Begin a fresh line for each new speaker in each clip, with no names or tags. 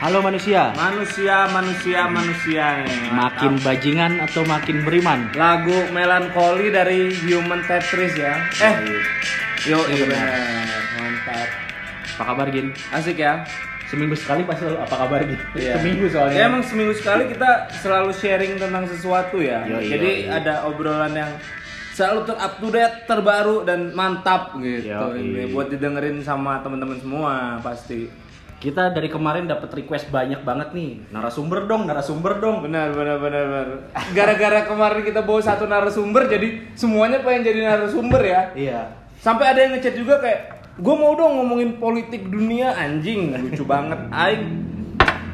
Halo manusia,
Manusia, manusia, manusia nih.
makin
Mantap.
bajingan atau makin beriman?
lagu melankoli dari Human Tetris ya. Eh, yo
Iya,
iya
benar.
mantap.
Apa kabar Gin?
Asik ya.
Seminggu sekali pasti selalu apa kabar Gin?
Iya.
Seminggu soalnya.
Ya emang seminggu sekali kita selalu sharing tentang sesuatu ya.
Yoi,
Jadi
yoi.
ada obrolan yang selalu ter up to date, terbaru dan mantap gitu.
Yoi.
Ini buat didengerin sama teman-teman semua pasti.
Kita dari kemarin dapat request banyak banget nih. Narasumber dong, narasumber dong.
Benar, benar, benar, benar. Gara-gara kemarin kita bawa satu narasumber, jadi semuanya pengen jadi narasumber ya.
Iya.
Sampai ada yang ngechat juga kayak, gue mau dong ngomongin politik dunia anjing, lucu banget. Aing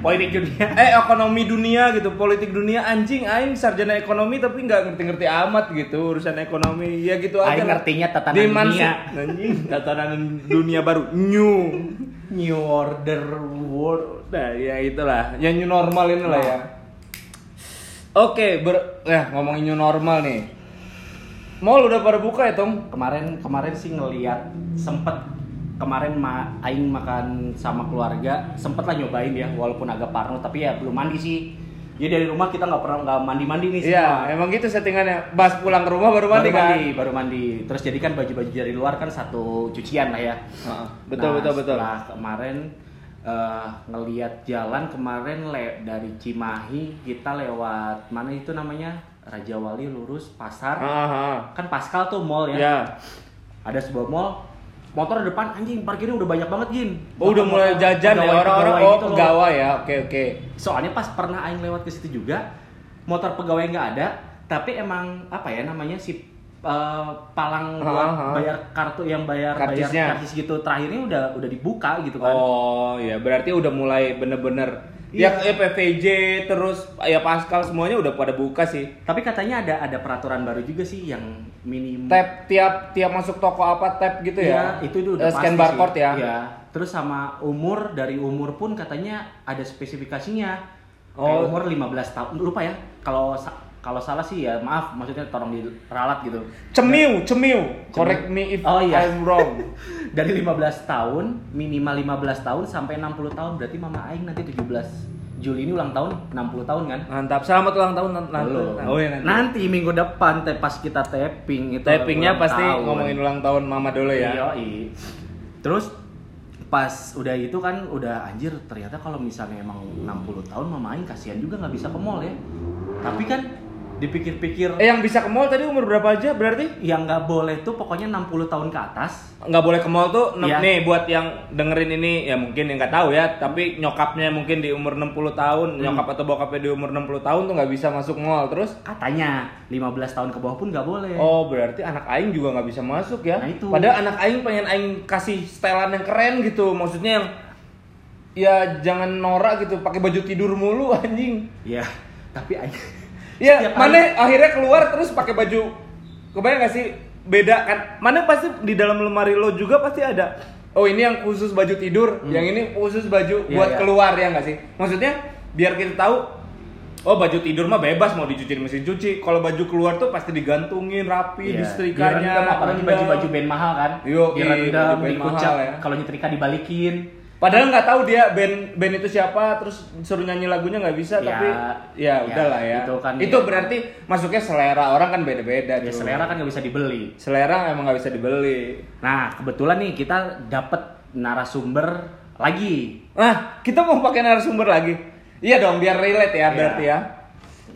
Politik dunia.
eh ekonomi dunia gitu, politik dunia anjing. Aing sarjana ekonomi tapi nggak ngerti-ngerti amat gitu urusan ekonomi. Ya gitu aja.
Aing ngertinya tatanan
Dimansu-
dunia.
Anjing, tatanan dunia baru new.
New order world.
Nah, ya itulah, yang new normal ini lah ya. Oke, ber ya ngomongin new normal nih. Mall udah pada buka ya, Tom?
Kemarin kemarin sih ngeliat sempet kemarin ma aing makan sama keluarga sempet lah nyobain ya walaupun agak parno tapi ya belum mandi sih. Jadi dari rumah kita nggak pernah nggak mandi-mandi nih semua.
Iya, emang gitu settingannya. Pas pulang ke rumah baru mandi
baru
kan?
mandi, baru mandi. Terus jadi kan baju-baju dari luar kan satu cucian lah ya.
Heeh, betul,
Nah,
betul, betul.
Setelah kemarin eh, ngeliat jalan kemarin le dari Cimahi kita lewat mana itu namanya Raja Wali lurus pasar.
Aha.
Kan Pascal tuh mall ya.
Ya.
Ada sebuah mall motor depan anjing parkirnya udah banyak banget Gin.
Oh, udah mulai jajan ya orang-orang
pegawai
oh
gitu loh.
pegawai ya. Oke, oke.
Soalnya pas pernah aing lewat ke situ juga, motor pegawai nggak ada, tapi emang apa ya namanya si eh, palang buat
ha.
bayar kartu yang bayar
Karcisnya.
bayar karcis gitu terakhirnya udah udah dibuka gitu kan.
Oh, ya berarti udah mulai bener-bener
Iya.
ya, ya PVJ terus ya Pascal semuanya udah pada buka sih.
Tapi katanya ada ada peraturan baru juga sih yang minim
Tap tiap tiap masuk toko apa tap gitu ya.
Iya, itu udah
Eh, scan
pasti
barcode
sih.
ya.
Iya. Terus sama umur dari umur pun katanya ada spesifikasinya.
Oh.
Kayak umur 15 tahun. Lupa ya. Kalau kalau salah sih ya maaf, maksudnya tolong diralat gitu.
Cemiu, cemiu. Correct me if
Oh, iya.
I'm wrong.
Dari 15 tahun, minimal 15 tahun sampai 60 tahun berarti mama aing nanti 17 Juli ini ulang tahun 60 tahun kan?
Mantap. Selamat ulang tahun nanti. Oh iya nanti.
Nanti minggu depan teh pas kita tapping itu
Tappingnya pasti
tahun.
ngomongin ulang tahun Mama dulu ya.
Yoi. Terus pas udah itu kan udah anjir ternyata kalau misalnya emang 60 tahun mama aing kasihan juga nggak bisa ke mall ya. Tapi kan dipikir-pikir
Eh yang bisa ke mall tadi umur berapa aja berarti?
yang nggak boleh tuh pokoknya 60 tahun ke atas.
nggak boleh ke mall tuh
Iya.
nih buat yang dengerin ini ya mungkin yang nggak tahu ya tapi nyokapnya mungkin di umur 60 tahun
Hmm.
nyokap atau bokapnya di umur 60 tahun tuh nggak bisa masuk mall terus
Katanya 15 tahun ke bawah pun nggak boleh.
oh berarti anak aing juga nggak bisa masuk ya
Nah, itu.
padahal anak aing pengen aing kasih setelan yang keren gitu maksudnya yang ya jangan norak gitu pakai baju tidur mulu anjing
Ya, tapi aing
ya
Setiap
mana akhirnya keluar terus pakai baju kebayang gak sih? Beda kan? Mana pasti di dalam lemari lo juga pasti ada. Oh ini yang khusus baju tidur
Hmm.
yang ini khusus baju
Iya,
buat
iya.
keluar ya nggak sih? Maksudnya biar kita tahu oh baju tidur mah bebas mau dicuci di mesin cuci. Kalau baju keluar tuh pasti digantungin rapi
Iya,
di setrikanya
direndam, apalagi baju-baju band mahal kan?
Yo, iya,
direndam
baju band
dikucap
ya.
kalau nyetrika dibalikin
padahal nggak tahu dia band band itu siapa terus suruh nyanyi lagunya nggak bisa
Ya,
tapi ya,
ya,
udahlah ya
itu kan
itu
ya.
berarti masuknya selera orang kan beda-beda
ya
tuh.
selera kan nggak bisa dibeli
selera emang nggak bisa dibeli
nah kebetulan nih kita dapet narasumber lagi
nah kita mau pakai narasumber lagi iya dong biar relate ya
Iya.
berarti ya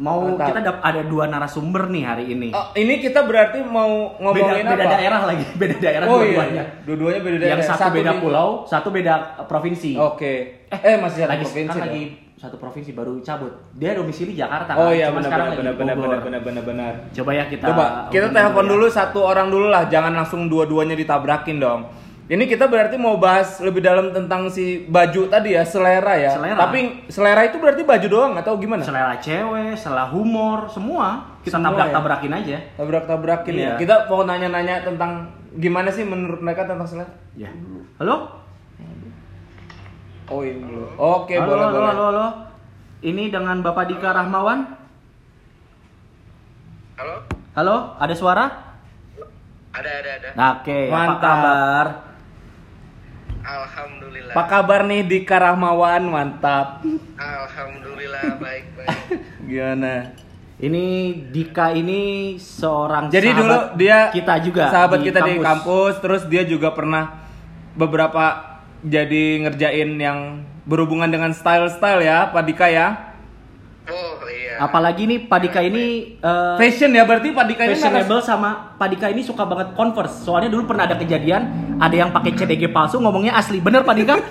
mau
Mantap.
kita ada dua narasumber nih hari ini.
Oh, ini kita berarti mau
beda
ngomongin
beda
apa?
daerah lagi beda daerah
oh iya
dua-duanya.
Dua-duanya beda daerah.
Yang satu, beda
di-
pulau satu beda provinsi.
Oke. Eh, masih satu
lagi
provinsi
kan lagi satu provinsi baru cabut. Dia domisili Jakarta
oh
kan?
iya
Cuma
benar
sekarang
benar
lagi
benar benar benar benar benar benar.
Coba ya kita
Coba kita telepon
ya.
dulu satu orang dulu lah, jangan langsung dua-duanya ditabrakin dong. Ini kita berarti mau bahas lebih dalam tentang si baju tadi ya, selera ya.
Selera.
Tapi selera itu berarti baju doang atau gimana?
selera cewek selera humor semua kita
Semua
tabrak
ya?
aja
Tabrak-tabrakin ya.
Iya.
Kita mau nanya-nanya tentang gimana sih menurut mereka tentang selera?
ya halo
Oh ini dulu. Oke,
halo,
boleh
halo,
boleh.
halo, halo. Ini dengan Bapak Dika Rahmawan.
Halo?
Halo, ada suara?
Ada, ada, ada.
Nah, Oke, apa
Mantap.
kabar?
Alhamdulillah.
Apa kabar nih di Karahmawan? Mantap.
Alhamdulillah baik baik.
Gimana?
Ini Dika ini seorang
Jadi
sahabat
dulu dia
kita juga
sahabat kita di kampus, terus dia juga pernah beberapa jadi ngerjain yang berhubungan dengan style-style ya, Pak Dika ya.
Iya.
Apalagi nih Pak Dika ini eh,
Fashion ya berarti Pak Dika ini
fashionable sama Pak Dika ini suka banget Converse. Soalnya dulu pernah ada kejadian ada yang pakai CDG palsu ngomongnya asli. Bener Pak Dika?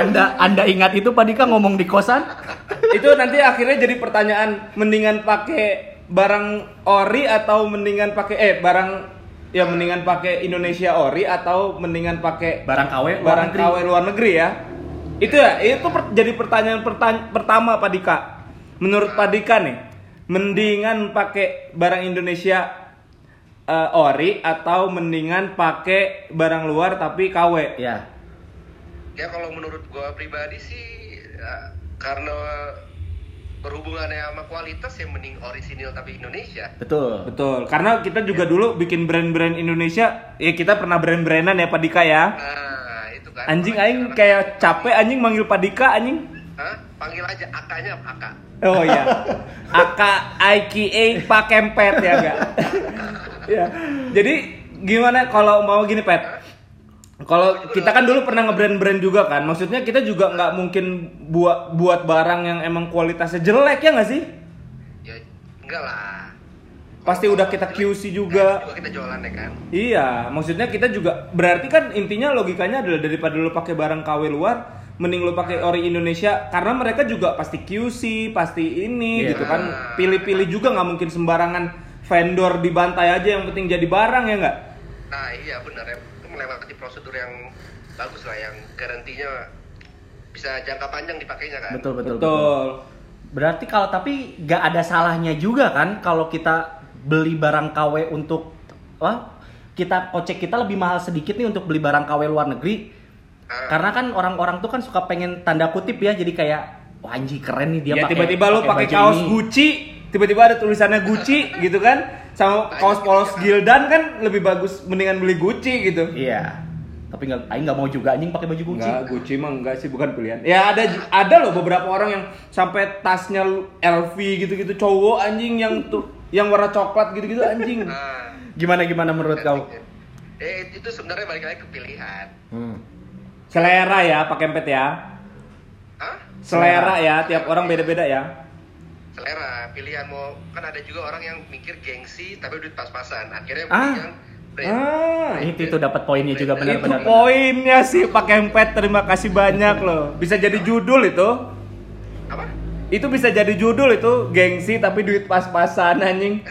anda Anda ingat itu Pak Dika ngomong di kosan?
itu nanti akhirnya jadi pertanyaan mendingan pakai barang ori atau mendingan pakai eh barang ya mendingan pakai Indonesia ori atau mendingan pakai
Barang KW luar
barang
negeri.
KW luar negeri ya itu ya itu per- jadi pertanyaan pertanya- pertama Pak Dika menurut Pak Dika nih mendingan pakai barang Indonesia eh, ori atau mendingan pakai barang luar tapi KW
Ya.
Ya kalau menurut gua pribadi sih ya, karena berhubungannya sama kualitas yang mending orisinil tapi Indonesia.
Betul.
betul karena kita juga dulu bikin brand-brand Indonesia ya kita pernah brand-brandan ya Pak Dika ya
Nah itu kan.
Anjing aing kayak capek anjing manggil Padika anjing.
Hah? Panggil aja akanya Aka.
Oh iya. Aka IKA Pak Kempet ya enggak? ya. Jadi gimana kalau mau gini Pet? Kalau kita kan dulu pernah nge-brand-brand juga kan. Maksudnya kita juga nggak mungkin buat buat barang yang emang kualitasnya jelek ya nggak sih?
Ya enggak lah.
Pasti udah kita QC juga.
Juga kita jualan ya kan.
Iya, maksudnya kita juga berarti kan intinya logikanya adalah daripada lu pakai barang KW luar, mending lu pakai ori Indonesia karena mereka juga pasti QC, pasti ini
Iya.
gitu kan. Pilih-pilih juga nggak mungkin sembarangan vendor dibantai aja yang penting jadi barang ya nggak?
Nah iya benar ya. Itu melewati prosedur yang bagus lah yang garantinya bisa jangka panjang dipakainya kan.
Betul betul.
Betul.
betul. Berarti kalau tapi nggak ada salahnya juga kan kalau kita beli barang KW untuk wah kita kocek kita lebih mahal sedikit nih untuk beli barang KW luar negeri.
Ah.
Karena kan orang-orang tuh kan suka pengen tanda kutip ya jadi kayak wah anjing keren nih dia
ya
pakai
tiba-tiba lu pakai kaos
ini."
Gucci, tiba-tiba ada tulisannya Gucci gitu kan. Sama kaos polos Gildan kan lebih bagus mendingan beli Gucci gitu.
Iya. Tapi nggak, Aing nggak mau juga anjing pakai baju Gucci.
Enggak, Gucci mah enggak sih, bukan pilihan. Ya ada ada loh beberapa orang yang sampai tasnya LV gitu-gitu cowok anjing yang tuh yang warna coklat gitu-gitu anjing.
Nah,
Gimana gimana menurut kau?
Eh itu sebenarnya balik lagi ke pilihan.
Hmm.
Selera ya, pakai empet ya.
Hah?
Selera ya, tiap orang beda-beda ya.
Selera, pilihan mau kan ada juga orang yang mikir gengsi tapi duit pas-pasan. Akhirnya
Ah.
yang brand.
Ah,
Itu itu dapat poinnya juga
itu
benar-benar.
poinnya sih pakai empet. Terima kasih banyak loh. Bisa jadi judul itu. Itu bisa jadi judul itu gengsi tapi duit pas-pasan anjing.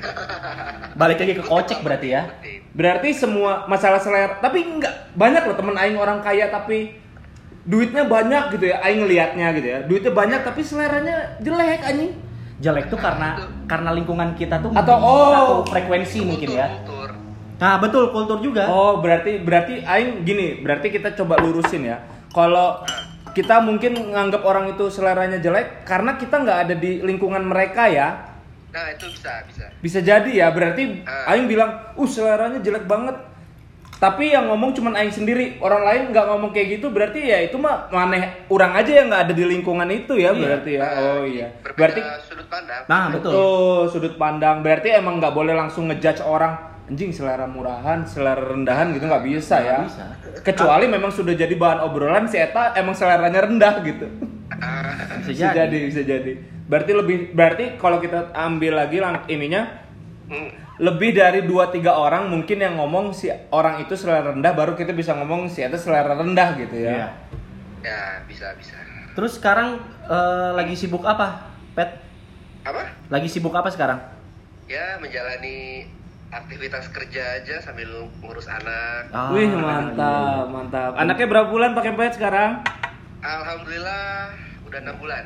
Balik lagi ke kocek berarti ya.
Berarti semua masalah selera, tapi enggak banyak loh temen aing orang kaya tapi duitnya banyak gitu ya, aing ngelihatnya gitu ya. Duitnya banyak tapi seleranya jelek anjing.
Jelek tuh karena karena lingkungan kita tuh
Atau, oh.
satu frekuensi mungkin ya.
Kultur.
Nah, betul kultur juga.
Oh, berarti berarti aing gini, berarti kita coba lurusin ya. Kalau kita mungkin nganggap orang itu seleranya jelek karena kita nggak ada di lingkungan mereka ya.
Nah itu bisa bisa.
Bisa jadi ya, berarti
Ah.
aing bilang, "Uh, seleranya jelek banget." Tapi yang ngomong cuman aing sendiri, orang lain nggak ngomong kayak gitu, berarti ya itu mah maneh orang aja yang nggak ada di lingkungan itu ya,
Iya.
berarti ya.
Nah,
Oh iya.
Berbeda
Berarti
sudut pandang.
Nah, betul.
Tuh, sudut pandang. Berarti emang nggak boleh langsung ngejudge orang anjing selera murahan, selera rendahan gitu nggak bisa ya.
Nggak bisa.
Kecuali memang sudah jadi bahan obrolan si Eta emang seleranya rendah gitu.
Ah,
Bisa
Bisa
jadi.
jadi, bisa jadi. Berarti lebih berarti kalau kita ambil lagi lang ininya
hmm.
lebih dari 2 3 orang mungkin yang ngomong si orang itu selera rendah baru kita bisa ngomong si Eta selera rendah gitu ya.
Iya.
Ya bisa bisa.
Terus sekarang eh, lagi sibuk apa, Pet?
Apa?
Lagi sibuk apa sekarang?
Ya menjalani aktivitas kerja aja sambil ngurus anak.
Ah,
Wih,
iya.
mantap, mantap. Anaknya berapa bulan pakai pet sekarang?
Alhamdulillah udah enam bulan.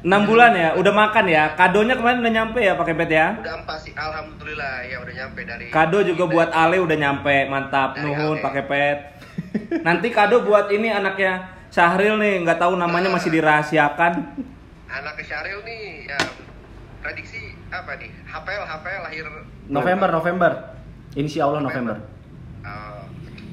6 bulan ya, udah makan ya. Kadonya kemarin udah nyampe ya pakai pet ya.
Udah empat sih. Alhamdulillah ya udah nyampe dari.
Kado juga buat Ale udah nyampe, mantap.
Dari
Nuhun pakai pet. Nanti kado buat ini anaknya Syahril nih, nggak tahu namanya masih dirahasiakan.
Anak Syaril nih ya prediksi apa nih? HPL HPL lahir
November, November. Insya Allah November.
Oh,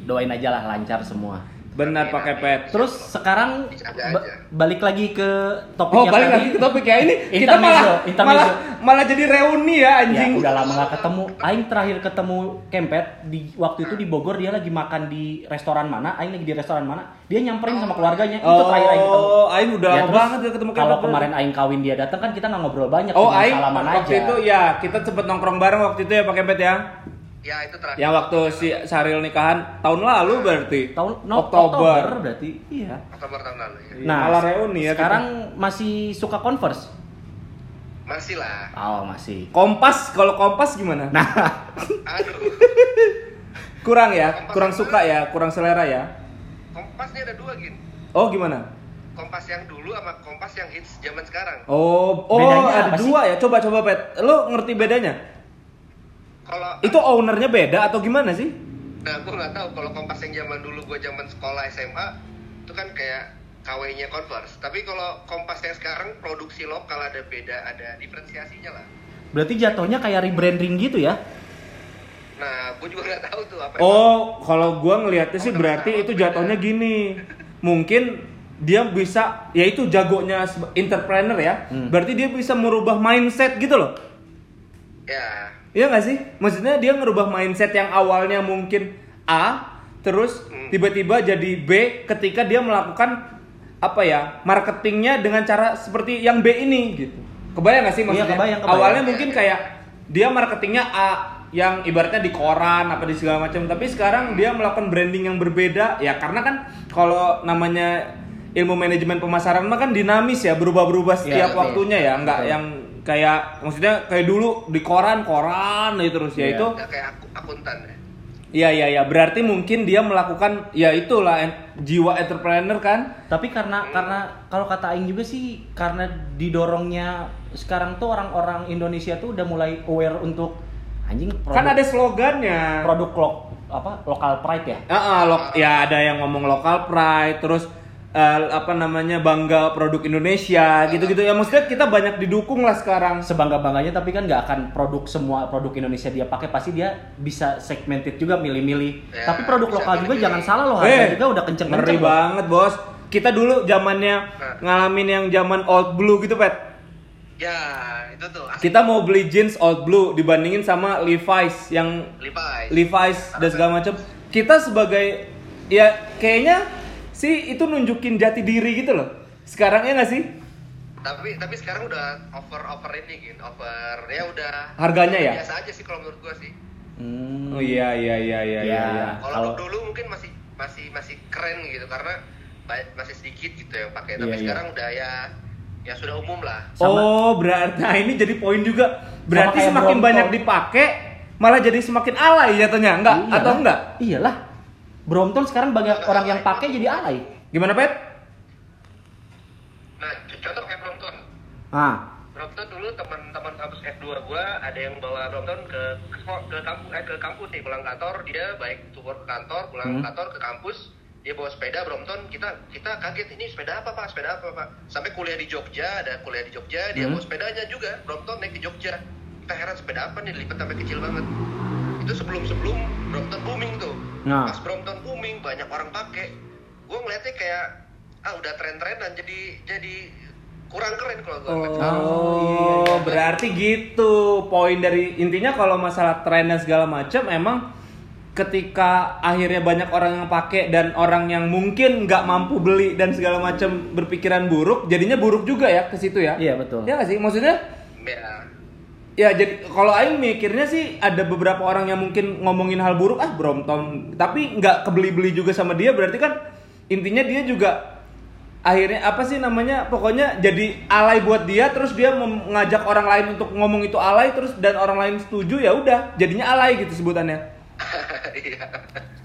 doain aja lah lancar semua.
Benar pakai pet.
Terus sekarang ba- balik lagi ke topik
Oh
yang
balik
tadi.
lagi ke topik ya ini kita malah
intermezzo.
malah malah jadi reuni ya
Ya,
anjing.
udah lama gak ketemu. Aing terakhir ketemu Kempet di waktu itu di Bogor dia lagi makan di restoran mana? Aing lagi di restoran mana? Dia nyamperin sama keluarganya. Itu terakhir Aing ketemu.
Oh, Aing udah
Ya,
lama
terus
banget ya ketemu
Kalau kemarin Aing kawin dia datang kan kita nggak ngobrol banyak.
Oh, Aing
salaman
waktu
aja.
itu ya kita sempet nongkrong bareng waktu itu ya pakai pet ya.
Ya itu terakhir.
Yang waktu si Saril nikahan tahun lalu berarti.
tahun no,
Oktober.
Oktober. berarti. Iya.
Oktober tahun lalu ya.
Iya, malah reuni ya
Sekarang masih suka Converse?
Masih lah.
Oh, masih.
Kompas kalau Kompas gimana?
Nah,
Aduh.
kurang ya, kurang suka ya, kurang selera ya.
Kompas ini ada dua gin.
Oh gimana?
Kompas yang dulu sama kompas yang hits zaman sekarang.
Oh, oh
Bedanya
ada
apa sih?
dua ya. Coba coba pet. Lo ngerti bedanya?
Kalau
Itu ownernya beda atau gimana sih?
Nah, gue nggak tahu kalau kompas yang zaman dulu gue zaman sekolah SMA itu kan kayak KW-nya Converse. Tapi kalau kompas yang sekarang produksi lokal ada beda, ada diferensiasinya lah.
berarti jatuhnya kayak rebranding gitu ya?
Nah, gue juga nggak tahu tuh apa.
Oh, kalau gua ngelihatnya sih berarti itu jatuhnya gini. Mungkin dia bisa, ya itu jagonya entrepreneur ya.
Hmm.
Berarti dia bisa merubah mindset gitu loh.
Ya,
Iya nggak sih? Maksudnya dia ngerubah mindset yang awalnya mungkin A, terus
Hmm.
tiba-tiba jadi B ketika dia melakukan apa ya marketingnya dengan cara seperti yang B ini gitu. Kebayang nggak sih
Iya,
maksudnya?
kebayang, kebayang.
Awalnya mungkin kayak dia marketingnya A yang ibaratnya di koran apa di segala macam, tapi sekarang dia melakukan branding yang berbeda ya karena kan kalau namanya ilmu manajemen pemasaran mah kan dinamis ya berubah-berubah setiap
betul.
waktunya ya nggak yang kayak maksudnya kayak dulu di koran koran gitu terus ya
Iya.
itu
udah kayak aku, akuntan ya.
iya iya iya berarti mungkin dia melakukan ya itulah en- jiwa entrepreneur kan
Tapi karena karena kalau kata Aing juga sih karena didorongnya sekarang tuh orang-orang Indonesia tuh udah mulai aware untuk anjing produk,
kan ada slogannya
produk lo, apa lokal pride ya.
Ah, ah, lo- ya ada yang ngomong lokal pride terus eh, apa namanya bangga produk Indonesia gitu-gitu ya maksudnya kita banyak didukung lah sekarang
Sebangga bangganya tapi kan nggak akan produk semua produk Indonesia dia pakai pasti dia bisa segmented juga milih-milih.
Ya,
tapi produk lokal juga
milih-milih.
jangan salah loh harga
Eh,
juga udah kenceng-kenceng.
ngeri
loh.
banget bos kita dulu zamannya
Nah.
ngalamin yang zaman old blue gitu pet
Ya, itu tuh. Asli
kita mau beli jeans old blue dibandingin sama Levi's yang
Levi's.
Levi's dan segala macam. Kita sebagai ya kayaknya sih itu nunjukin jati diri gitu loh. Sekarang ya nggak sih?
Tapi tapi sekarang udah over over ini gin, over ya udah.
Harganya ya?
Biasa aja sih kalau menurut gua sih.
Hmm.
Oh iya iya iya iya iya.
Ya.
iya.
Kalau dulu mungkin masih masih masih keren gitu karena masih sedikit gitu yang pakai. Tapi
Iya, iya.
sekarang udah ya ya sudah umum lah.
Sama-
oh berarti nah ini jadi poin juga. Berarti semakin banyak dipakai malah jadi semakin alay jatuhnya enggak
Iyalah.
atau enggak?
Iyalah. Brompton sekarang banyak orang yang pakai jadi alay.
Gimana pet?
Nah, contoh kayak Brompton.
Ah,
Brompton dulu teman-teman kampus F2 gua ada yang bawa Brompton ke ke, ke kampus eh, ke kampus nih pulang kantor dia baik tour ke kantor pulang
Hmm.
kantor ke kampus dia bawa sepeda Brompton kita kita kaget ini sepeda apa pak sepeda apa pak sampai kuliah di Jogja ada kuliah di Jogja dia
Hmm.
bawa sepedanya juga Brompton naik ke Jogja kita heran sepeda apa nih lipat sampai kecil banget itu sebelum sebelum Brompton booming tuh
Nah.
pas Brompton booming banyak orang pakai gua ngeliatnya kayak ah udah tren-trenan jadi jadi kurang keren kalau gua ngeliat sekarang.
Oh,
iya, iya.
berarti gitu. Poin dari intinya kalau masalah tren dan segala macam emang ketika akhirnya banyak orang yang pakai dan orang yang mungkin nggak mampu beli dan segala macam berpikiran buruk, jadinya buruk juga ya ke situ ya.
iya betul.
Ya nggak sih? Maksudnya
ya
ya jadi kalau Aing mikirnya sih ada beberapa orang yang mungkin ngomongin hal buruk ah Brompton tapi nggak kebeli-beli juga sama dia berarti kan intinya dia juga akhirnya apa sih namanya pokoknya jadi alay buat dia terus dia mengajak orang lain untuk ngomong itu alay terus dan orang lain setuju ya udah jadinya alay gitu sebutannya
iya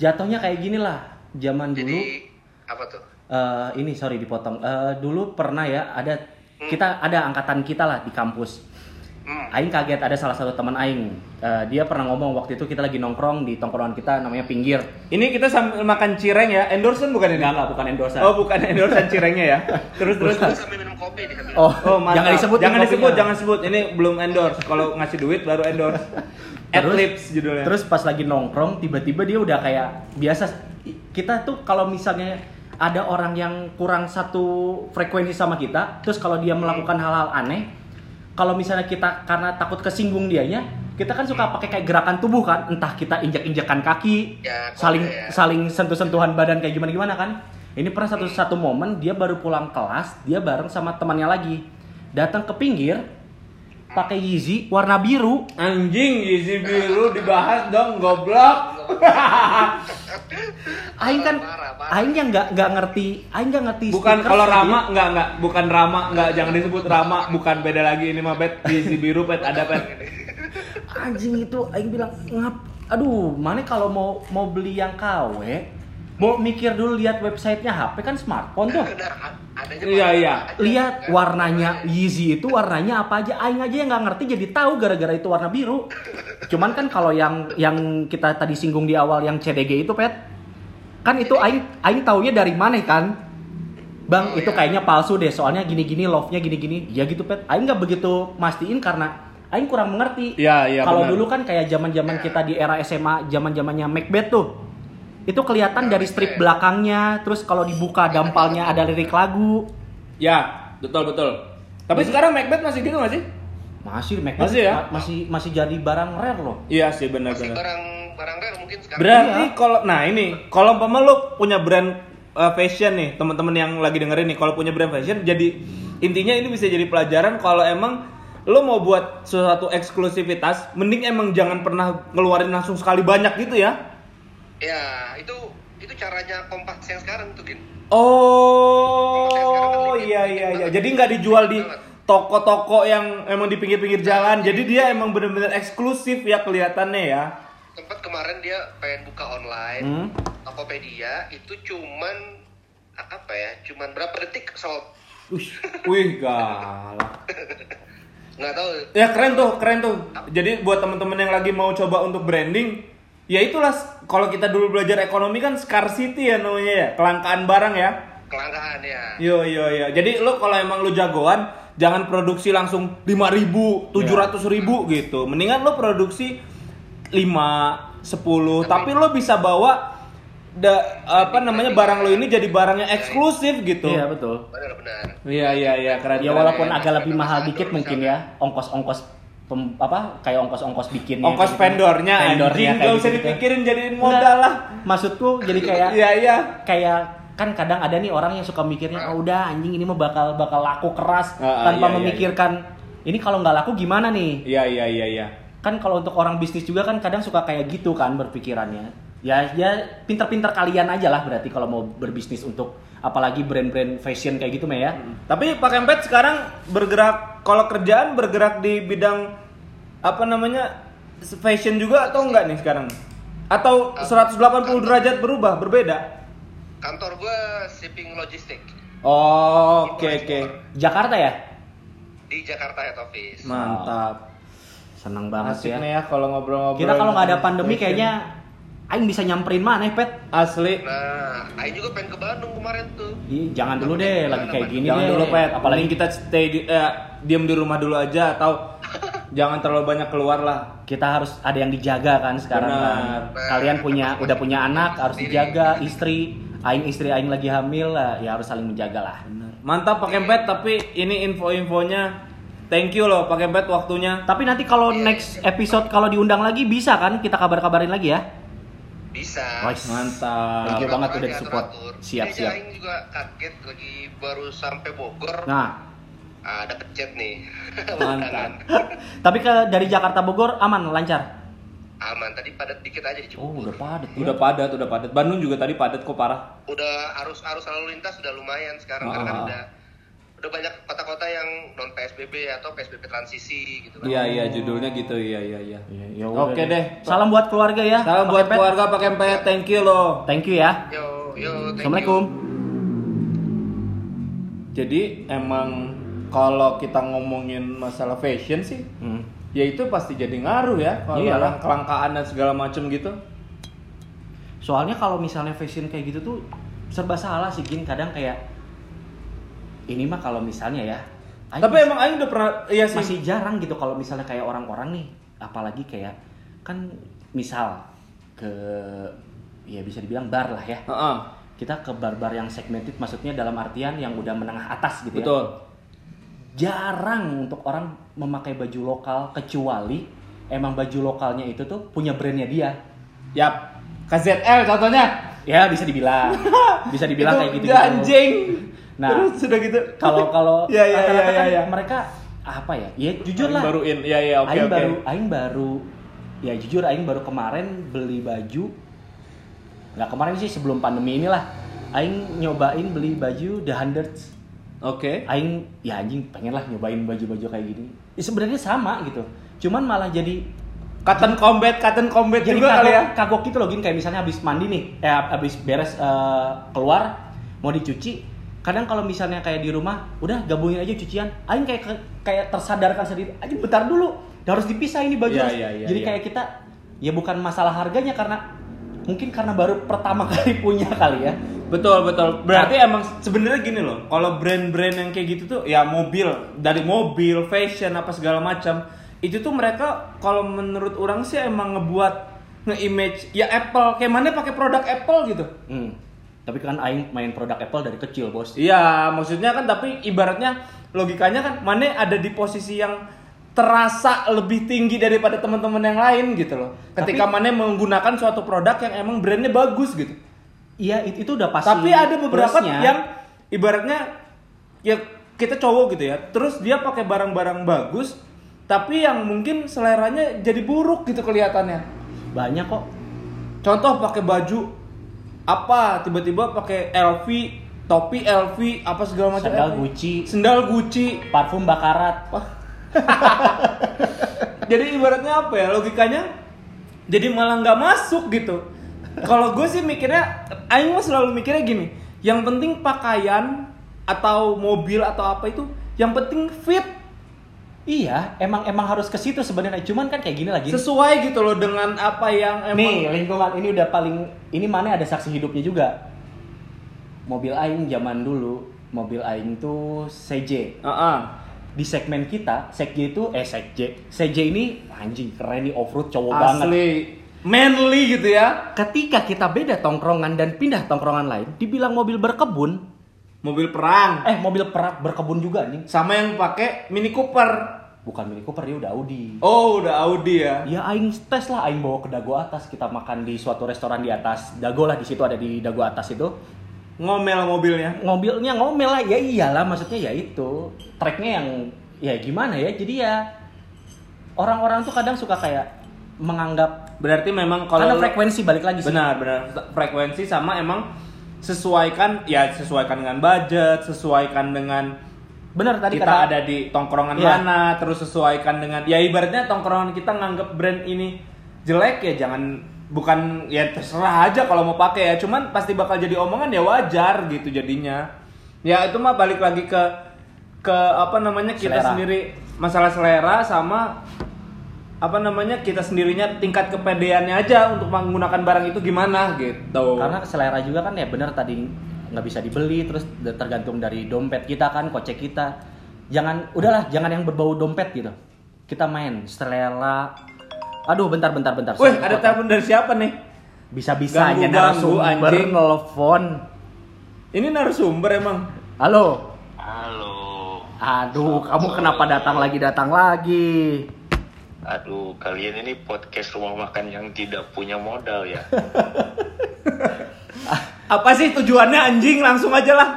Jatuhnya kayak gini lah. Zaman dulu
jadi apa tuh
eh, ini sorry dipotong. Eh, dulu pernah ya ada kita ada angkatan kita lah di kampus. Aing kaget ada salah satu teman Aing. Eh, dia pernah ngomong waktu itu kita lagi nongkrong di tongkrongan kita namanya pinggir.
ini kita sambil makan cireng ya endorsement bukan ini
Enggak bukan endorse.
oh bukan endorsement cirengnya ya terus terus
sambil minum kopi
Oh,
Oh, mantap.
jangan disebut
jangan disebut, jangan sebut. Ini belum endorse. Kalau ngasih duit baru endorse.
Terus-
Adlibs judulnya.
Terus pas lagi nongkrong, tiba-tiba dia udah kayak biasa. Kita tuh kalau misalnya ada orang yang kurang satu frekuensi sama kita, terus kalau dia melakukan hal-hal aneh, kalau misalnya kita karena takut kesinggung dianya, kita kan suka pakai kayak gerakan tubuh kan, entah kita injak-injakan kaki,
Ya,
saling
ya.
saling sentuh-sentuhan badan kayak gimana-gimana kan. Ini pernah satu satu momen dia baru pulang kelas, dia bareng sama temannya lagi. Datang ke pinggir pakai Yeezy warna biru.
Anjing Yeezy biru dibahas dong goblok.
Aing kan. Aing yang nggak nggak ngerti, Aing nggak ngerti.
Bukan kalau. Rama enggak enggak, bukan Rama enggak jangan disebut Rama, bukan beda lagi ini mah bet Yeezy biru pet ada pet.
Anjing itu Aing bilang ngap. Aduh, mana kalau mau mau beli yang KW, mau mikir dulu lihat websitenya HP kan smartphone tuh.
Iya, iya.
aja,
Lihat
kan?
warnanya Yeezy itu warnanya apa aja. Aing aja yang nggak ngerti jadi tahu gara-gara itu warna biru. Cuman kan kalau yang yang kita tadi singgung di awal yang CDG itu pet, kan itu Aing Aing taunya dari mana kan? Bang,
Oh,
itu
iya.
kayaknya palsu deh. Soalnya gini-gini, love-nya gini-gini. Ya gitu, Pet. Aing nggak begitu mastiin karena Aing kurang mengerti.
Iya, iya,
Kalau dulu kan kayak zaman-zaman kita di era SMA, zaman-zamannya Macbeth tuh. Itu kelihatan dari strip belakangnya, terus kalau dibuka dampalnya ada lirik lagu.
Ya, betul betul. Tapi sekarang Macbeth masih gitu nggak sih?
Masih Macbeth
Masih ya?
ma- masih masih jadi barang rare loh.
Iya sih
Masih
benar-benar.
barang barang rare mungkin sekarang.
Berarti
Iya.
kalau nah ini kalau lu punya brand uh, fashion nih, teman-teman yang lagi dengerin nih, kalau punya brand fashion jadi intinya ini bisa jadi pelajaran kalau emang lu mau buat sesuatu eksklusivitas, mending emang jangan pernah ngeluarin langsung sekali banyak gitu ya.
Ya, itu itu caranya kompas yang sekarang tuh, Gin.
Oh, iya iya iya. Jadi nggak dijual di toko-toko yang emang di pinggir-pinggir jalan. Jadi dia emang bener-bener eksklusif ya kelihatannya ya.
Tempat kemarin dia pengen buka online,
Hmm.
Tokopedia itu cuman apa ya? Cuman berapa detik sold?
Ush, wih galak.
Nggak tahu.
Ya keren tuh, keren tuh. Jadi buat temen-temen yang lagi mau coba untuk branding, ya itulah kalau kita dulu belajar ekonomi kan scarcity ya namanya ya, kelangkaan barang ya.
Kelangkaan ya.
Yo yo yo. Jadi lo kalau emang lo jagoan, jangan produksi langsung 5000, 700 ribu gitu. Mendingan lo produksi 5, 10, tapi lo bisa bawa da, apa namanya barang lo ini jadi barang yang eksklusif gitu.
Iya, betul.
Benar-benar.
Iya iya iya keren.
Ya walaupun
ya.
agak lebih mahal dikit mungkin ya, ongkos-ongkos pem- apa kayak ongkos-ongkos bikinnya.
ongkos
gitu.
vendornya,
Vendornya
anjing gak usah
gitu-gitu.
dipikirin jadiin modal lah.
Maksudku jadi kayak
Iya iya.
kayak kan kadang ada nih orang yang suka mikirnya oh udah anjing ini mah bakal bakal laku keras
Ah, ah,
tanpa
iya, iya,
memikirkan ini kalau nggak laku gimana nih
Iya iya iya iya.
kan kalau untuk orang bisnis juga kan kadang suka kayak gitu kan berpikirannya ya ya pinter-pinter kalian aja lah berarti kalau mau berbisnis untuk apalagi brand-brand fashion kayak gitu mah ya
Tapi Pak Kempet sekarang bergerak kalau kerjaan bergerak di bidang apa namanya fashion juga atau enggak nih sekarang? Atau 180 derajat berubah, berbeda?
Kantor gua shipping logistik
Oh, oke oke.
Jakarta ya
di Jakarta head office.
Mantap.
seneng banget
Asik
ya
nih ya kalau ngobrol-ngobrol.
kita kalau nggak ada pandemi
fashion.
kayaknya Aing bisa nyamperin mana pet
asli.
Nah, Aing juga pengen ke Bandung kemarin tuh.
Ih, jangan dulu deh lagi kayak gini
Jangan
deh.
dulu pet,
apalagi
kita stay di eh, diam di rumah dulu aja atau jangan terlalu banyak keluar lah.
kita harus ada yang dijaga kan sekarang kan.
Benar.
Kalian punya udah punya anak harus dijaga, istri, aing istri aing lagi hamil lah, ya harus saling menjaga lah.
Mantap Pak Kempet, tapi ini info-infonya thank you loh Pak Kempet waktunya.
Tapi nanti kalau next episode kalau diundang lagi bisa kan kita kabar-kabarin lagi ya.
Bisa.
Wais.
Mantap.
Thank you banget udah
aja,
support.
atur-atur.
Siap, siap.
Aing juga kaget lagi baru sampai Bogor.
Nah,
Ah, ada pencet nih.
Mantap.
tapi ke dari Jakarta Bogor aman lancar.
Aman tadi padat dikit aja di
Oh, udah padat. ya.
Udah padat, udah padat. Bandung juga tadi padat kok parah.
Udah arus arus lalu lintas udah lumayan sekarang karena kan
Ah.
udah udah banyak kota-kota yang non PSBB atau PSBB transisi gitu kan.
Iya iya judulnya gitu iya iya iya.
Ya, ya
Oke deh.
Salam buat keluarga ya.
Salam buat
Kempet.
keluarga Pak Kempet, thank you loh.
Thank you ya.
Yo, yo, thank
Assalamualaikum.
you.
Jadi emang kalau kita ngomongin masalah fashion sih,
Hmm.
ya itu pasti jadi ngaruh ya kalau
Iyalah.
orang kelangkaan dan segala macem gitu.
Soalnya kalau misalnya fashion kayak gitu tuh serba salah sih Gin kadang kayak ini mah kalau misalnya ya. Aing
Tapi emang Aing udah pernah iya sih.
masih jarang gitu kalau misalnya kayak orang-orang nih apalagi kayak kan misal ke ya bisa dibilang bar lah ya.
Heeh.
Kita ke bar-bar yang segmented maksudnya dalam artian yang udah menengah atas gitu ya. Jarang untuk orang memakai baju lokal kecuali emang baju lokalnya itu tuh punya brandnya dia.
Yap. KZL contohnya.
Ya bisa dibilang, bisa dibilang kayak gitu.
anjing.
Nah.
Terus sudah gitu.
Kalau kalau
ya ya ya ya,
kan
ya.
mereka apa ya? Ya jujur lah.
Baruin. Ya ya oke
aing
oke.
baru aing baru ya jujur aing baru kemarin beli baju nggak kemarin sih sebelum pandemi inilah aing nyobain beli baju The Hundreds
Oke.
aing ya anjing pengen lah nyobain baju-baju kayak gini ya, sebenarnya sama gitu cuman malah jadi
Cotton combat, cotton combat
jadi
juga
kagok,
kali ya.
kagok gitu loh gini kayak misalnya habis mandi nih eh habis beres eh, keluar mau dicuci kadang kalau misalnya kayak di rumah udah gabungin aja cucian aing kayak kayak tersadarkan sendiri aja bentar dulu harus dipisah ini baju harus-
iya, iya,
jadi
iya.
kayak kita ya bukan masalah harganya karena mungkin karena baru pertama kali punya kali ya
Betul betul. Berarti emang sebenarnya gini loh. Kalau brand-brand yang kayak gitu tuh ya mobil dari mobil, fashion apa segala macam itu tuh mereka kalau menurut orang sih emang ngebuat nge-image ya Apple kayak mana pakai produk Apple gitu.
Hmm. Tapi kan Aing main produk Apple dari kecil bos.
Iya, maksudnya kan tapi ibaratnya logikanya kan mana ada di posisi yang terasa lebih tinggi daripada teman-teman yang lain gitu loh. Ketika
Tapi-
mana menggunakan suatu produk yang emang brandnya bagus gitu.
Iya it- itu udah pasti.
Tapi ada beberapa
plusnya.
yang ibaratnya ya kita cowok gitu ya. Terus dia pakai barang-barang bagus, tapi yang mungkin seleranya jadi buruk gitu kelihatannya.
banyak kok.
Contoh pakai baju apa tiba-tiba pakai LV, topi LV, apa segala macam.
Sandal
LV.
Gucci,
Sendal Gucci.
parfum Bakarat.
Wah. jadi ibaratnya apa ya logikanya? Jadi malah nggak masuk gitu. Kalau gue sih mikirnya, Aing mah selalu mikirnya gini. Yang penting pakaian atau mobil atau apa itu, yang penting fit
Iya, emang emang harus ke situ sebenarnya. Cuman kan kayak gini lagi.
sesuai gitu loh dengan apa yang emang.
Nih lingkungan ini udah paling ini mana ada saksi hidupnya juga. Mobil Aing zaman dulu, mobil Aing tuh CJ.
Heeh.
Di segmen kita, CJ itu eh CJ. CJ ini anjing keren nih off-road cowok banget.
Asli manly gitu ya.
Ketika kita beda tongkrongan dan pindah tongkrongan lain, dibilang mobil berkebun,
Mobil perang
eh mobil perak berkebun juga nih.
sama yang pakai Mini Cooper.
Bukan Mini Cooper, dia udah Audi.
Oh, udah Audi ya.
Ya aing tes lah, aing bawa ke Dago atas, kita makan di suatu restoran di atas Dago lah di situ ada di Dago atas itu.
Ngomel mobilnya.
Ngobilnya ngomel lah, ya iyalah maksudnya ya itu. Tracknya yang ya gimana ya, jadi ya orang-orang tuh kadang suka kayak menganggap
Berarti memang kalau
karena frekuensi balik lagi sih.
benar benar frekuensi sama emang sesuaikan ya sesuaikan dengan budget, sesuaikan dengan
Bener tadi
kita
kata
ada di tongkrongan
Iya.
mana, terus sesuaikan dengan ya ibaratnya tongkrongan kita nganggap brand ini jelek ya jangan bukan ya terserah aja kalau mau pakai ya, cuman pasti bakal jadi omongan ya wajar gitu jadinya. Ya itu mah balik lagi ke ke apa namanya kita
Selera.
sendiri masalah selera sama apa namanya kita sendirinya tingkat kepedeannya aja untuk menggunakan barang itu gimana gitu.
karena selera juga kan ya bener tadi nggak bisa dibeli terus tergantung dari dompet kita kan kocek kita jangan udahlah jangan yang berbau dompet gitu kita main selera aduh bentar bentar bentar
Wih, ada telepon dari siapa nih?
bisa bisanya
Ganggu-ganggu,
narasumber
anjing.
nelfon
Ini narasumber emang.
halo
Halo.
aduh kamu kenapa datang lagi datang lagi
Aduh, kalian ini podcast rumah makan yang tidak punya modal ya.
Apa sih tujuannya anjing? Langsung aja lah.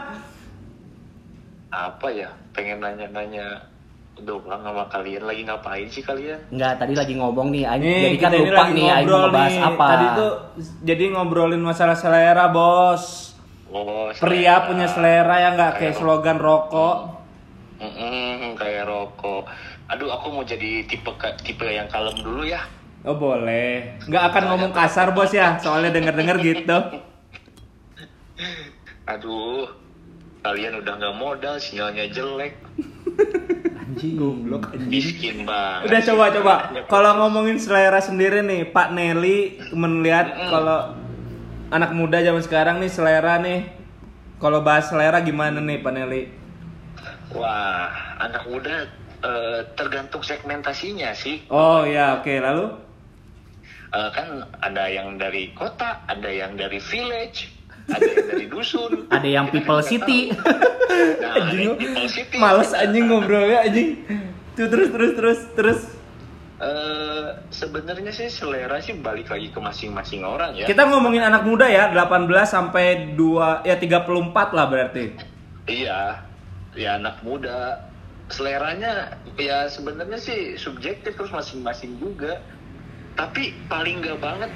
Apa ya? Pengen nanya-nanya doang sama kalian lagi ngapain sih kalian?
Nggak, tadi lagi ngomong nih, Aing
Nih,
jadi kan lupa nih, Aing mau ngebahas
nih.
apa.
Tadi tuh jadi ngobrolin masalah selera, Bos.
Oh,
Pria punya selera ya nggak kayak slogan rokok.
Mm-mm, kayak rokok. Aduh, aku mau jadi tipe tipe yang kalem dulu ya.
Oh boleh. Nggak akan ngomong kasar bos ya, soalnya denger-denger gitu.
Aduh, kalian udah nggak modal, sinyalnya jelek,
Anjing.
Goblok.
miskin banget.
Udah coba coba. Kalau ngomongin selera sendiri nih, Pak Nelly melihat kalau anak muda zaman sekarang nih selera nih. Kalau bahas selera gimana nih Pak Nelly?
Wah, anak muda eh, tergantung segmentasinya sih.
Oh ya, oke. Lalu?
eh, kan ada yang dari kota, ada yang dari village, ada yang dari dusun.
Ada yang
Kita
people
kan
city.
Nah, ada
Anjing
yang people city.
Males anjing ngobrolnya anjing. Tuh terus terus terus terus.
Eh, sebenarnya sih selera sih balik lagi ke masing-masing orang ya.
Kita ngomongin anak muda ya, 18 sampai 2 ya 34 lah berarti.
Iya, ya anak muda seleranya ya sebenarnya sih subjektif terus masing-masing juga. Tapi paling nggak banget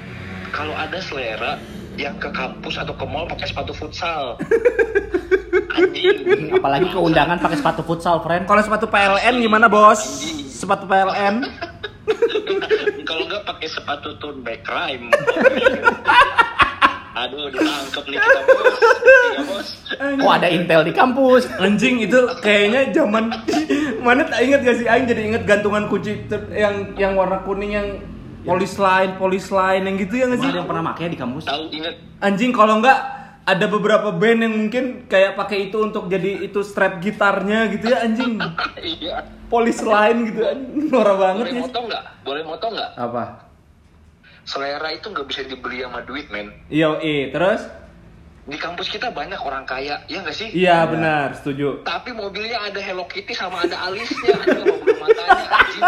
kalau ada selera yang ke kampus atau ke mall pakai sepatu futsal. Anjing.
Apalagi ke undangan pakai sepatu futsal, friend.
Kalau sepatu PLN gimana, Bos? Sepatu PLN.
kalau nggak pakai sepatu turn back crime. Aduh, ditangkap nih kita bos. Iya bos.
Oh, ada intel di kampus.
Anjing itu kayaknya zaman mana tak inget gak sih aing jadi inget gantungan kunci yang yang warna kuning yang polis line, polis line yang gitu ya nggak sih?
ada yang pernah pakai di kampus?
Tahu inget
Anjing kalau nggak ada beberapa band yang mungkin kayak pakai itu untuk jadi itu strap gitarnya gitu ya anjing.
iya.
Polis line gitu anjing. Norak banget
Boleh
ya.
motong nggak? Boleh motong nggak?
Apa?
Selera itu nggak bisa dibeli sama duit, men.
Iya, eh terus?
Di kampus kita banyak orang kaya, ya nggak sih?
Iya benar, setuju.
Tapi mobilnya ada Hello Kitty sama ada alisnya, ada mobil matanya. anjing.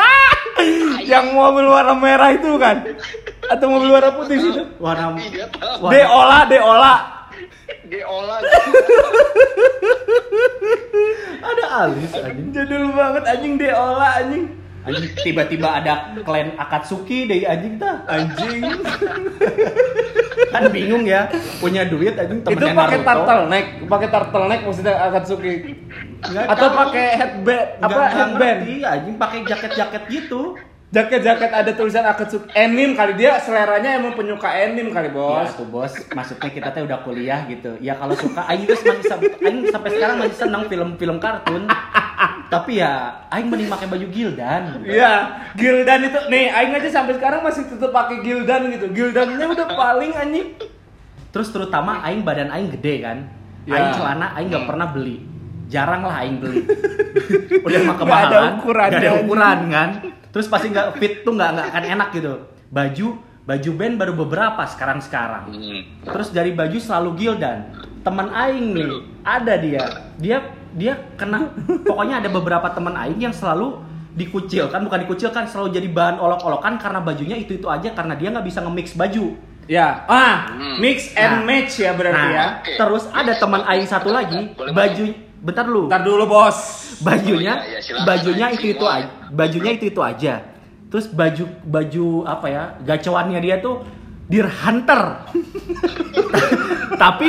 Yang mobil warna merah itu kan? Atau mobil warna putih sih? itu?
Warna
Iya tahu.
Deola, Deola.
Diolah.
ada alis anjing.
Jadul banget anjing Deola anjing.
Anjing tiba-tiba ada klan Akatsuki dari anjing tah.
Anjing.
Kan bingung ya, punya duit anjing
itu
temennya
pakai
Naruto.
turtleneck, pakai turtleneck maksudnya Akatsuki.
Nggak
Atau pakai headband, apa headband?
ngerti, anjing pakai jaket-jaket gitu.
Jaket-jaket ada tulisan Akatsuki. Anime kali dia seleranya emang penyuka anime kali,
Bos,
Bos.
ya, tuh bos, maksudnya kita teh udah kuliah gitu. Ya kalau suka, Aing terus masih Aing sampai sekarang masih seneng film-film kartun. Tapi ya, Aing mending pakai baju Gildan.
Iya, Gildan itu nih, aing aja sampai sekarang masih tetap pakai Gildan gitu. Gildannya udah paling anjing.
Terus terutama Aing badan Aing gede kan.
Ya.
Aing celana Aing nggak pernah beli. Jarang lah Aing beli. Udah mah
Nggak ada
kemahalan.
ukurannya.
nggak ada ukuran kan. Terus pasti nggak fit tuh nggak nggak akan enak gitu. Baju baju band baru beberapa sekarang sekarang.
Hmm.
Terus dari baju selalu Gildan. Teman Aing nih, ada dia. Dia dia kena pokoknya ada beberapa teman Aing yang selalu dikucilkan, bukan dikucilkan, selalu jadi bahan olok-olokan karena bajunya itu-itu aja karena dia nggak bisa nge-mix baju.
Ya, ah,
Hmm.
mix and
Nah.
match ya berarti
Nah,
ya.
Terus ada teman Aing satu lagi, baju bentar lu.
Ntar dulu, Bos.
Bajunya
Oh, iya, iya, silakan,
bajunya itu itu aja. Bajunya itu itu aja. Terus baju baju apa ya? Gacoannya dia tuh Deer Hunter. Tapi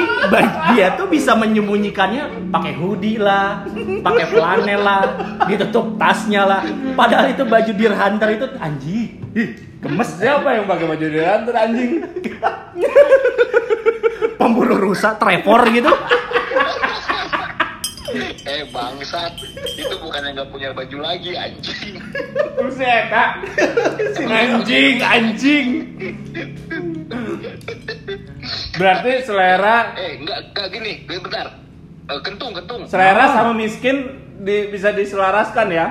dia tuh bisa menyembunyikannya pakai hoodie lah, pakai flanel lah, ditutup tasnya lah. Padahal itu baju Deer Hunter itu anjing. Ih,
Gemes siapa yang pakai baju Deola anjing?
pemburu rusa Trevor gitu.
Eh bangsat, itu bukannya nggak punya baju lagi anjing.
Buset, Kak. Anjing, anjing. Berarti selera
Eh nggak nggak gini, bentar. Eh, kentung kentung.
selera sama miskin di- bisa diselaraskan ya.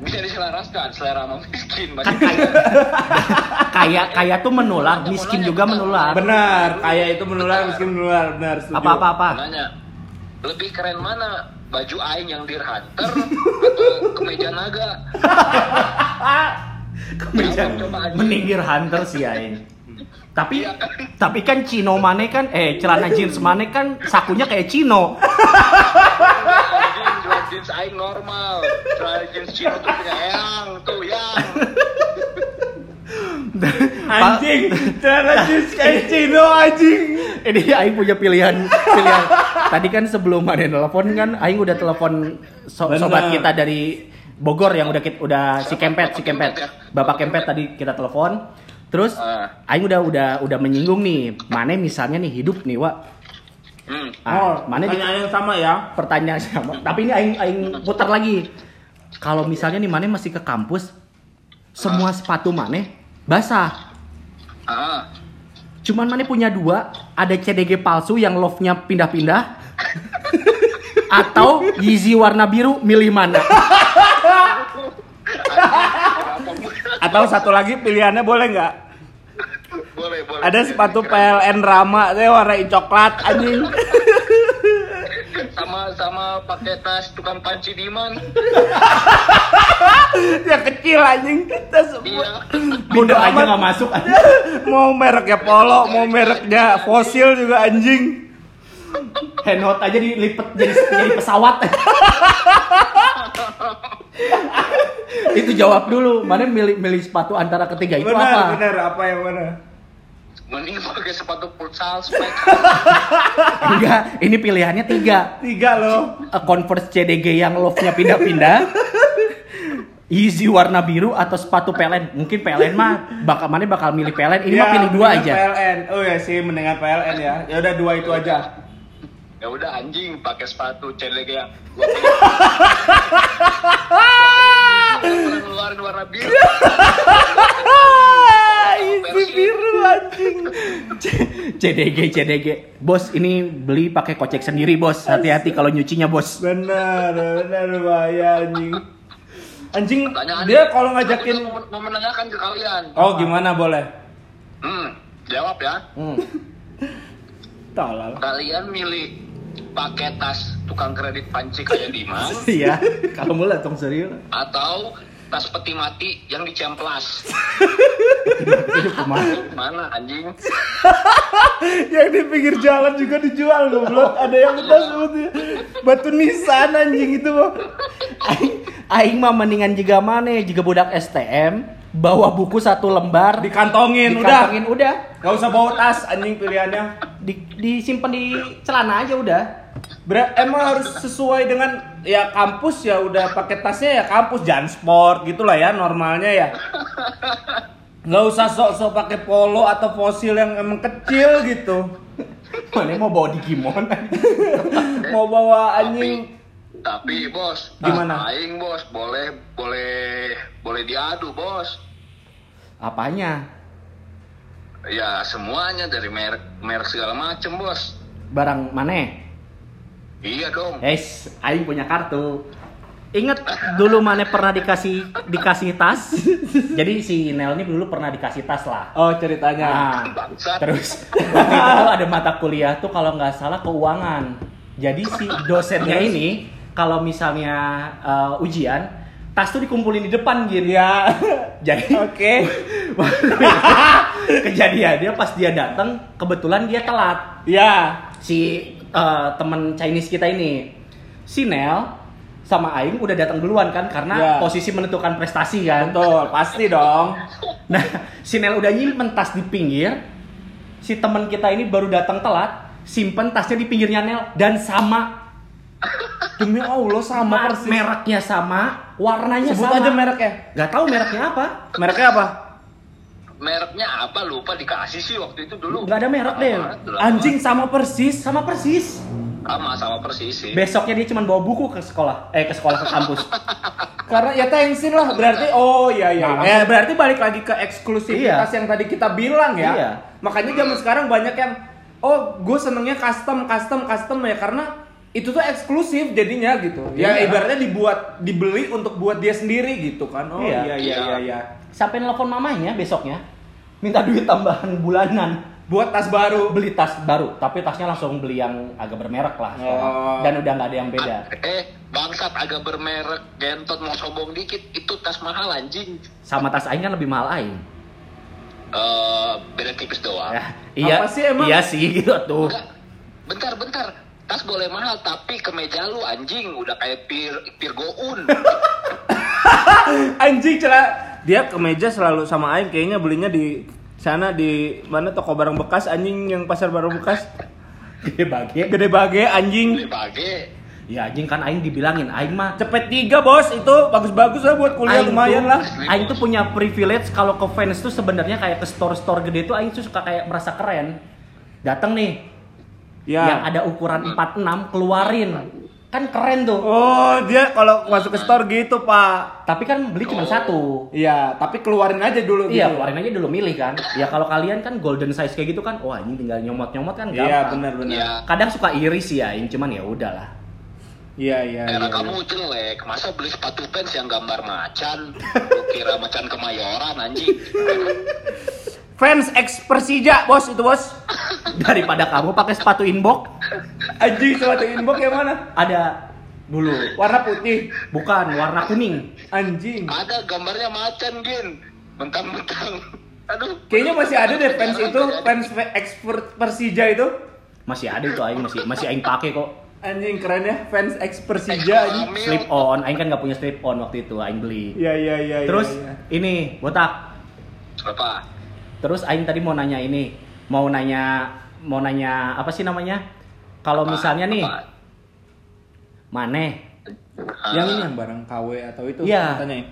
Bisa diselaraskan selera sama miskin.
Kan
Masih
kaya kaya kaya tuh menular, miskin juga menular.
Benar, kaya itu menular, miskin menular, benar setuju.
Apa apa apa?
Nanya, lebih keren mana? Baju aing yang Deer Hunter atau kemeja naga?
Kemeja mending Deer Hunter sih aing. Tapi
kan?
tapi kan Cino Mane kan eh celana jeans Mane kan sakunya kayak Cino.
Celana jeans aing normal. Celana jeans Cino tuh punya yang, tuh yang.
Anjing, celana jeans kayak Cino anjing.
Ini aing punya pilihan pilihan. Tadi kan sebelum ada telepon kan aing udah telepon so-
Bener.
sobat kita dari Bogor yang udah udah si Kempet, si Kempet. Bapak Kempet tadi kita telepon. Terus
Ah.
aing udah udah udah menyinggung nih, Mane misalnya nih hidup nih, Wak.
Hmm.
Oh,
Ah, Mane di-
pertanyaan yang sama ya.
pertanyaan sama. Tapi ini aing aing putar lagi. Kalau misalnya nih Mane masih ke kampus, semua sepatu Mane basah.
Ah,
Cuman Mane punya dua, ada CDG palsu yang love-nya pindah-pindah. Atau Yeezy warna biru milih mana?
Atau satu lagi pilihannya boleh nggak?
boleh.
ada sepatu. PLN Rama teh warna coklat anjing.
sama sama pakai tas tukang panci diman.
yang kecil anjing. Tas
Iya.
Bodoh aja nggak masuk aja.
mau mereknya Polo, mau mereknya Fossil juga anjing.
Handheld aja dilipet jadi jadi pesawat. itu jawab dulu. Mana milih milih sepatu antara ketiga itu
benar,
apa?
benar apa yang mana?
Mending pakai sepatu futsal spek.
Enggak, ini pilihannya tiga.
Tiga loh.
A Converse CDG yang love-nya pindah-pindah. Easy warna biru atau sepatu PLN. Mungkin PLN mah bakal mana bakal milih PLN. Ini mah
Ya,
pilih dua aja.
PLN. Oh ya sih mendingan PLN ya. Ya udah dua itu aja.
Ya udah anjing pakai sepatu CLG yang gua ngeluarin warna biru.
Isi biru anjing.
C- CDG CDG. Bos, ini beli pakai kocek sendiri, Bos. Hati-hati kalau nyucinya, Bos.
Benar, benar bahaya anjing. Anjing
Pertanyaan
dia kalau ngajakin
mau, mau menanyakan ke kalian.
Oh, gimana boleh?
Hmm, jawab ya.
Hmm.
Tolol.
Kalian milih pakai tas tukang kredit panci kayak Dimas
Iya, kalau mau langsung serius.
atau tas peti mati yang dicemplas? Mana anjing?
yang di pinggir jalan juga dijual goblok. Ada yang tas sebutnya batu nisan anjing itu mah.
Aing, aing mah mendingan juga mana? Juga budak STM, bawa buku satu lembar,
Dikantongin,
dikantongin,
udah.
udah.
Gak usah bawa tas anjing pilihannya.
Di, disimpan di celana aja udah.
Ber emang harus sesuai dengan ya kampus ya udah pakai tasnya ya kampus jangan sport gitulah ya normalnya ya. Nggak usah sok-sok pakai polo atau fosil yang emang kecil gitu.
Mana mau bawa Digimon?
Mau bawa anjing
Tapi bos,
Gimana?
Aing bos, boleh boleh boleh diadu bos.
Apanya?
Ya semuanya dari merek merek segala macem bos.
Barang mana?
Iya dong.
Guys, aing punya kartu. Ingat dulu mana pernah dikasih dikasih tas? Jadi si Nel ini dulu pernah dikasih tas lah.
Oh ceritanya.
Nah, terus waktu itu ada mata kuliah tuh kalau nggak salah keuangan. Jadi si dosennya ini kalau misalnya uh, ujian tas tuh dikumpulin di depan gitu ya. Jadi
Oke.
kejadiannya pas dia datang kebetulan dia telat.
Ya.
Si uh, temen Chinese kita ini si Nel sama Aing udah datang duluan kan karena
Ya.
posisi menentukan prestasi kan.
Betul, pasti dong.
Nah, si Nel udah nyimpen tas di pinggir. Si teman kita ini baru datang telat, simpen tasnya di pinggirnya Nel dan sama.
Demi Allah sama
Mer-
persis.
Mereknya sama, warnanya
Sebut
sama.
aja mereknya.
Gak tahu mereknya apa.
Mereknya apa?
Mereknya apa lupa dikasih sih waktu itu dulu.
Gak ada merek deh.
Anjing sama persis.
Sama persis.
sama sama persis sih.
Besoknya dia cuma bawa buku ke sekolah, eh ke sekolah ke kampus.
Karena ya tensin lah berarti oh iya iya.
Nah,
ya berarti balik lagi ke eksklusivitas
Iya.
yang tadi kita bilang ya.
Iya.
Makanya zaman sekarang banyak yang oh gue senengnya custom custom custom ya karena itu tuh eksklusif jadinya gitu. Ya
Iya.
ibaratnya dibuat dibeli untuk buat dia sendiri gitu kan. Oh
Iya.
iya iya iya
Iya.
Sampai nelpon mamanya besoknya, minta duit tambahan bulanan.
Buat tas baru.
Beli tas baru, tapi tasnya langsung beli yang agak bermerek lah.
Oh.
Dan udah nggak ada yang beda.
Eh, bangsat agak bermerek, gentot mau sombong dikit, itu tas mahal anjing.
Sama tas Aing kan lebih mahal Aing.
Eh, beda tipis doang.
Ya, iya,
Apa sih emang?
Iya sih gitu tuh.
Enggak, bentar, bentar. Tas boleh mahal, tapi kemeja lu anjing udah kayak pir pir goun.
Anjing celah. Dia kemeja selalu sama Aing kayaknya belinya di sana di mana toko barang bekas anjing yang pasar barang bekas
Gede bagi.
gede bage anjing
Beli bage.
Ya anjing kan Aing dibilangin Aing mah
cepet tiga bos itu bagus-bagus lah buat kuliah
Aing
lumayan
tuh,
lah
Aing tuh punya privilege kalau ke fans tuh sebenarnya kayak ke store-store gede tuh Aing tuh suka kayak merasa keren. Datang nih
ya
yang ada ukuran 46 keluarin. Kan keren tuh.
oh dia kalau masuk ke store gitu pak
Tapi kan beli cuma satu.
iya tapi keluarin aja dulu
Iya,
gitu.
keluarin aja dulu milih kan. Ya kalau kalian kan golden size kayak gitu kan, wah ini tinggal nyomot-nyomot kan gampang.
iya benar benar
Ya,
Kadang suka iri sih ya, Aing, cuman ya udahlah.
iya iya iya,
era
iya.
kamu jelek. Masa beli sepatu fans yang gambar macan? Lu kira macan kemayoran anjing.
fans ex Persija, Bos, itu, Bos.
Daripada kamu pakai sepatu inbox,
Anjing sepatu inbox yang mana?
ada dulu.
Warna putih.
Bukan, warna kuning.
Anjing.
Ada gambarnya macan, Gin. Mentang-mentang. Aduh.
Kayaknya masih ada deh fans itu, fans ex Persija itu.
Masih ada itu aing masih masih aing pakai kok.
Anjing keren ya, fans ex Persija anjing.
Hamil.
Slip on, aing kan nggak punya slip on waktu itu, aing beli.
Iya iya iya.
Terus
iya, iya.
ini botak.
Apa?
Terus aing tadi mau nanya ini, mau nanya mau nanya apa sih namanya? Kalau misalnya nih,
Apa?
Maneh,
yang ini yang barang KW atau itu
Iya.
katanya.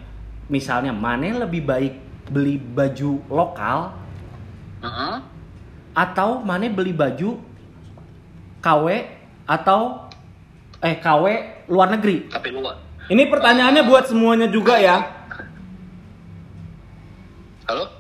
misalnya Maneh lebih baik beli baju lokal
Heeh.
atau Maneh beli baju KW atau eh KW luar negeri?
Tapi lu
Ini pertanyaannya buat semuanya juga ya.
Halo?